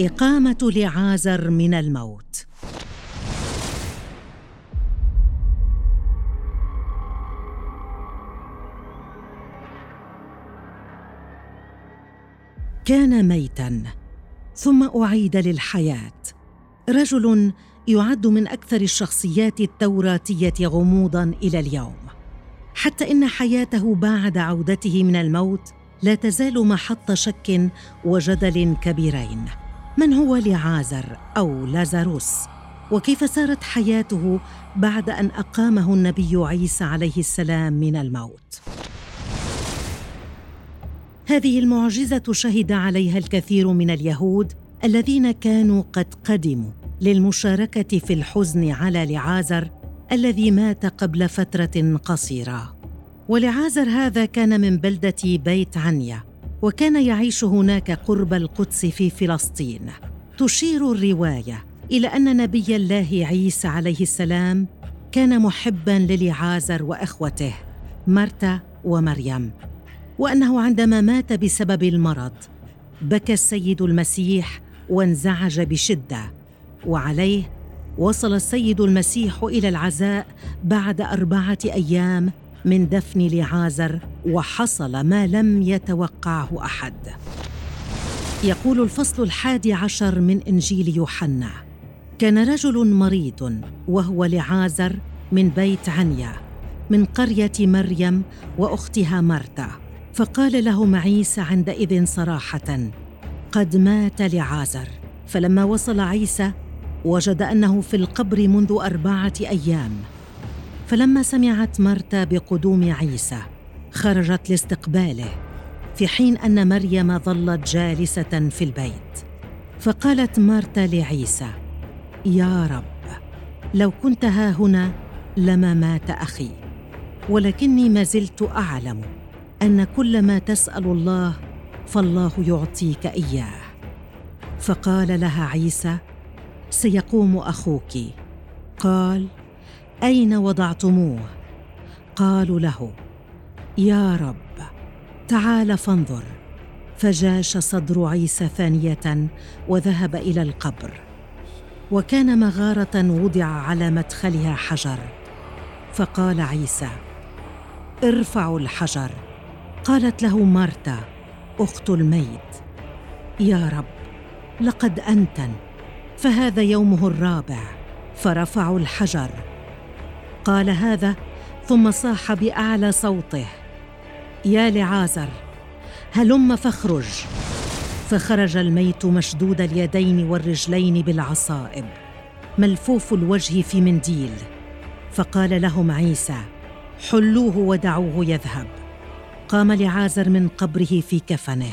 إقامة لعازر من الموت. كان ميتا ثم أعيد للحياة. رجل يعد من أكثر الشخصيات التوراتية غموضا إلى اليوم. حتى إن حياته بعد عودته من الموت لا تزال محط شك وجدل كبيرين. من هو لعازر أو لازاروس؟ وكيف سارت حياته بعد أن أقامه النبي عيسى عليه السلام من الموت؟ هذه المعجزة شهد عليها الكثير من اليهود الذين كانوا قد قدموا للمشاركة في الحزن على لعازر الذي مات قبل فترة قصيرة. ولعازر هذا كان من بلدة بيت عنيا وكان يعيش هناك قرب القدس في فلسطين. تشير الرواية إلى أن نبي الله عيسى عليه السلام كان محبا للعازر وأخوته مرتا ومريم وأنه عندما مات بسبب المرض بكى السيد المسيح وانزعج بشدة وعليه وصل السيد المسيح إلى العزاء بعد أربعة أيام من دفن لعازر وحصل ما لم يتوقعه أحد. يقول الفصل الحادي عشر من إنجيل يوحنا كان رجل مريض وهو لعازر من بيت عنيا من قرية مريم وأختها مرتا فقال لهم عيسى عندئذ صراحة قد مات لعازر فلما وصل عيسى وجد أنه في القبر منذ أربعة أيام. فلما سمعت مرتا بقدوم عيسى خرجت لاستقباله في حين أن مريم ظلت جالسة في البيت. فقالت مرتا لعيسى يا رب لو كنت ها هنا لما مات أخي ولكني ما زلت أعلم أن كل ما تسأل الله فالله يعطيك إياه. فقال لها عيسى سيقوم أخوك. قال أين وضعتموه؟ قالوا له يا رب تعال فانظر. فجاش صدر عيسى ثانية وذهب إلى القبر. وكان مغارة وضع على مدخلها حجر. فقال عيسى ارفعوا الحجر. قالت له مارتا أخت الميت. يا رب لقد أنتن فهذا يومه الرابع. فرفعوا الحجر. قال هذا ثم صاح بأعلى صوته. يا لعازر هلم فاخرج. فخرج الميت مشدود اليدين والرجلين بالعصائب. ملفوف الوجه في منديل. فقال لهم عيسى حلوة ودعوه يذهب. قام لعازر من قبره في كفنه.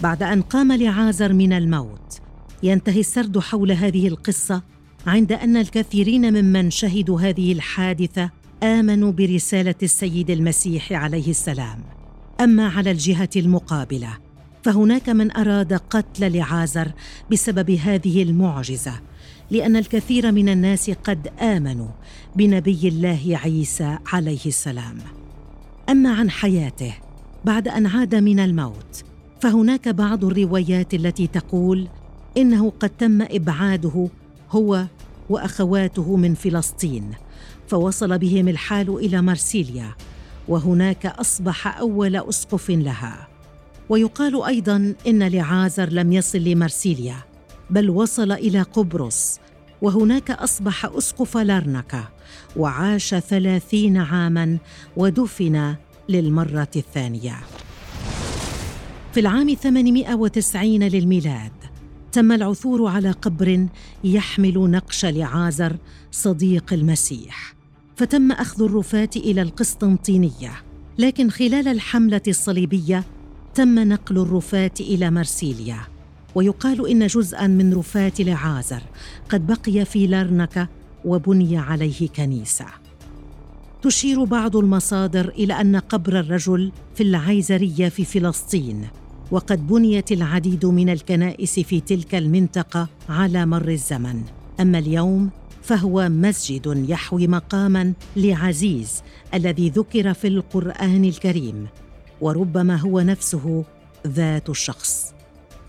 بعد أن قام لعازر من الموت ينتهي السرد حول هذه القصة عند أن الكثيرين ممن شهدوا هذه الحادثة آمنوا برسالة السيد المسيح عليه السلام. أما على الجهة المقابلة فهناك من أراد قتل لعازر بسبب هذه المعجزة لأن الكثير من الناس قد آمنوا بنبي الله عيسى عليه السلام. أما عن حياته بعد أن عاد من الموت فهناك بعض الروايات التي تقول إنه قد تم إبعاده هو وأخواته من فلسطين فوصل بهم الحال إلى مرسيليا وهناك أصبح أول أسقف لها. ويقال أيضا إن لعازر لم يصل لمرسيليا بل وصل إلى قبرص وهناك أصبح أسقف لارنكا وعاش ثلاثين عاما ودفن للمرة الثانية. في العام 890 للميلاد تم العثور على قبر يحمل نقش لعازر صديق المسيح. فتم أخذ الرفاه إلى القسطنطينية. لكن خلال الحملة الصليبية تم نقل الرفاه إلى مرسيليا ويقال إن جزءا من رفاه لعازر قد بقي في لارنكا وبني عليه كنيسة. تشير بعض المصادر إلى أن قبر الرجل في العيزرية في فلسطين وقد بنيت العديد من الكنائس في تلك المنطقة على مر الزمن. أما اليوم فهو مسجد يحوي مقاما لعزيز الذي ذكر في القرآن الكريم وربما هو نفسه ذات الشخص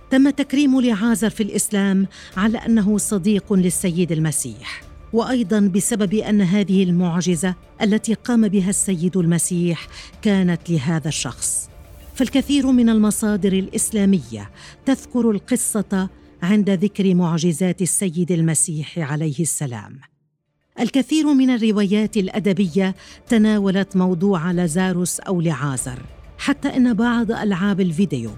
تم تكريم لعازر في الإسلام على أنه صديق للسيد المسيح وأيضا بسبب أن هذه المعجزة التي قام بها السيد المسيح كانت لهذا الشخص. فالكثير من المصادر الإسلامية تذكر القصة عند ذكر معجزات السيد المسيح عليه السلام. الكثير من الروايات الأدبية تناولت موضوع لازاروس أو لعازر حتى إن بعض ألعاب الفيديو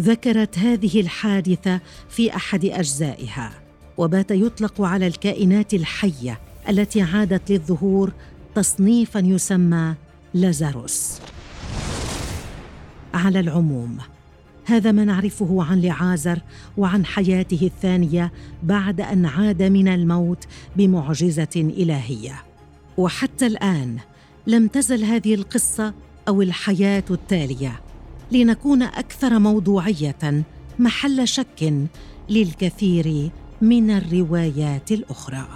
ذكرت هذه الحادثة في أحد أجزائها. وبات يطلق على الكائنات الحية التي عادت للظهور تصنيفا يسمى لازاروس. على العموم. هذا ما نعرفه عن لعازر وعن حياته الثانية بعد أن عاد من الموت بمعجزة إلهية. وحتى الآن لم تزل هذه القصة أو الحياة التالية لنكون أكثر موضوعية محل شك للكثير من الروايات الأخرى.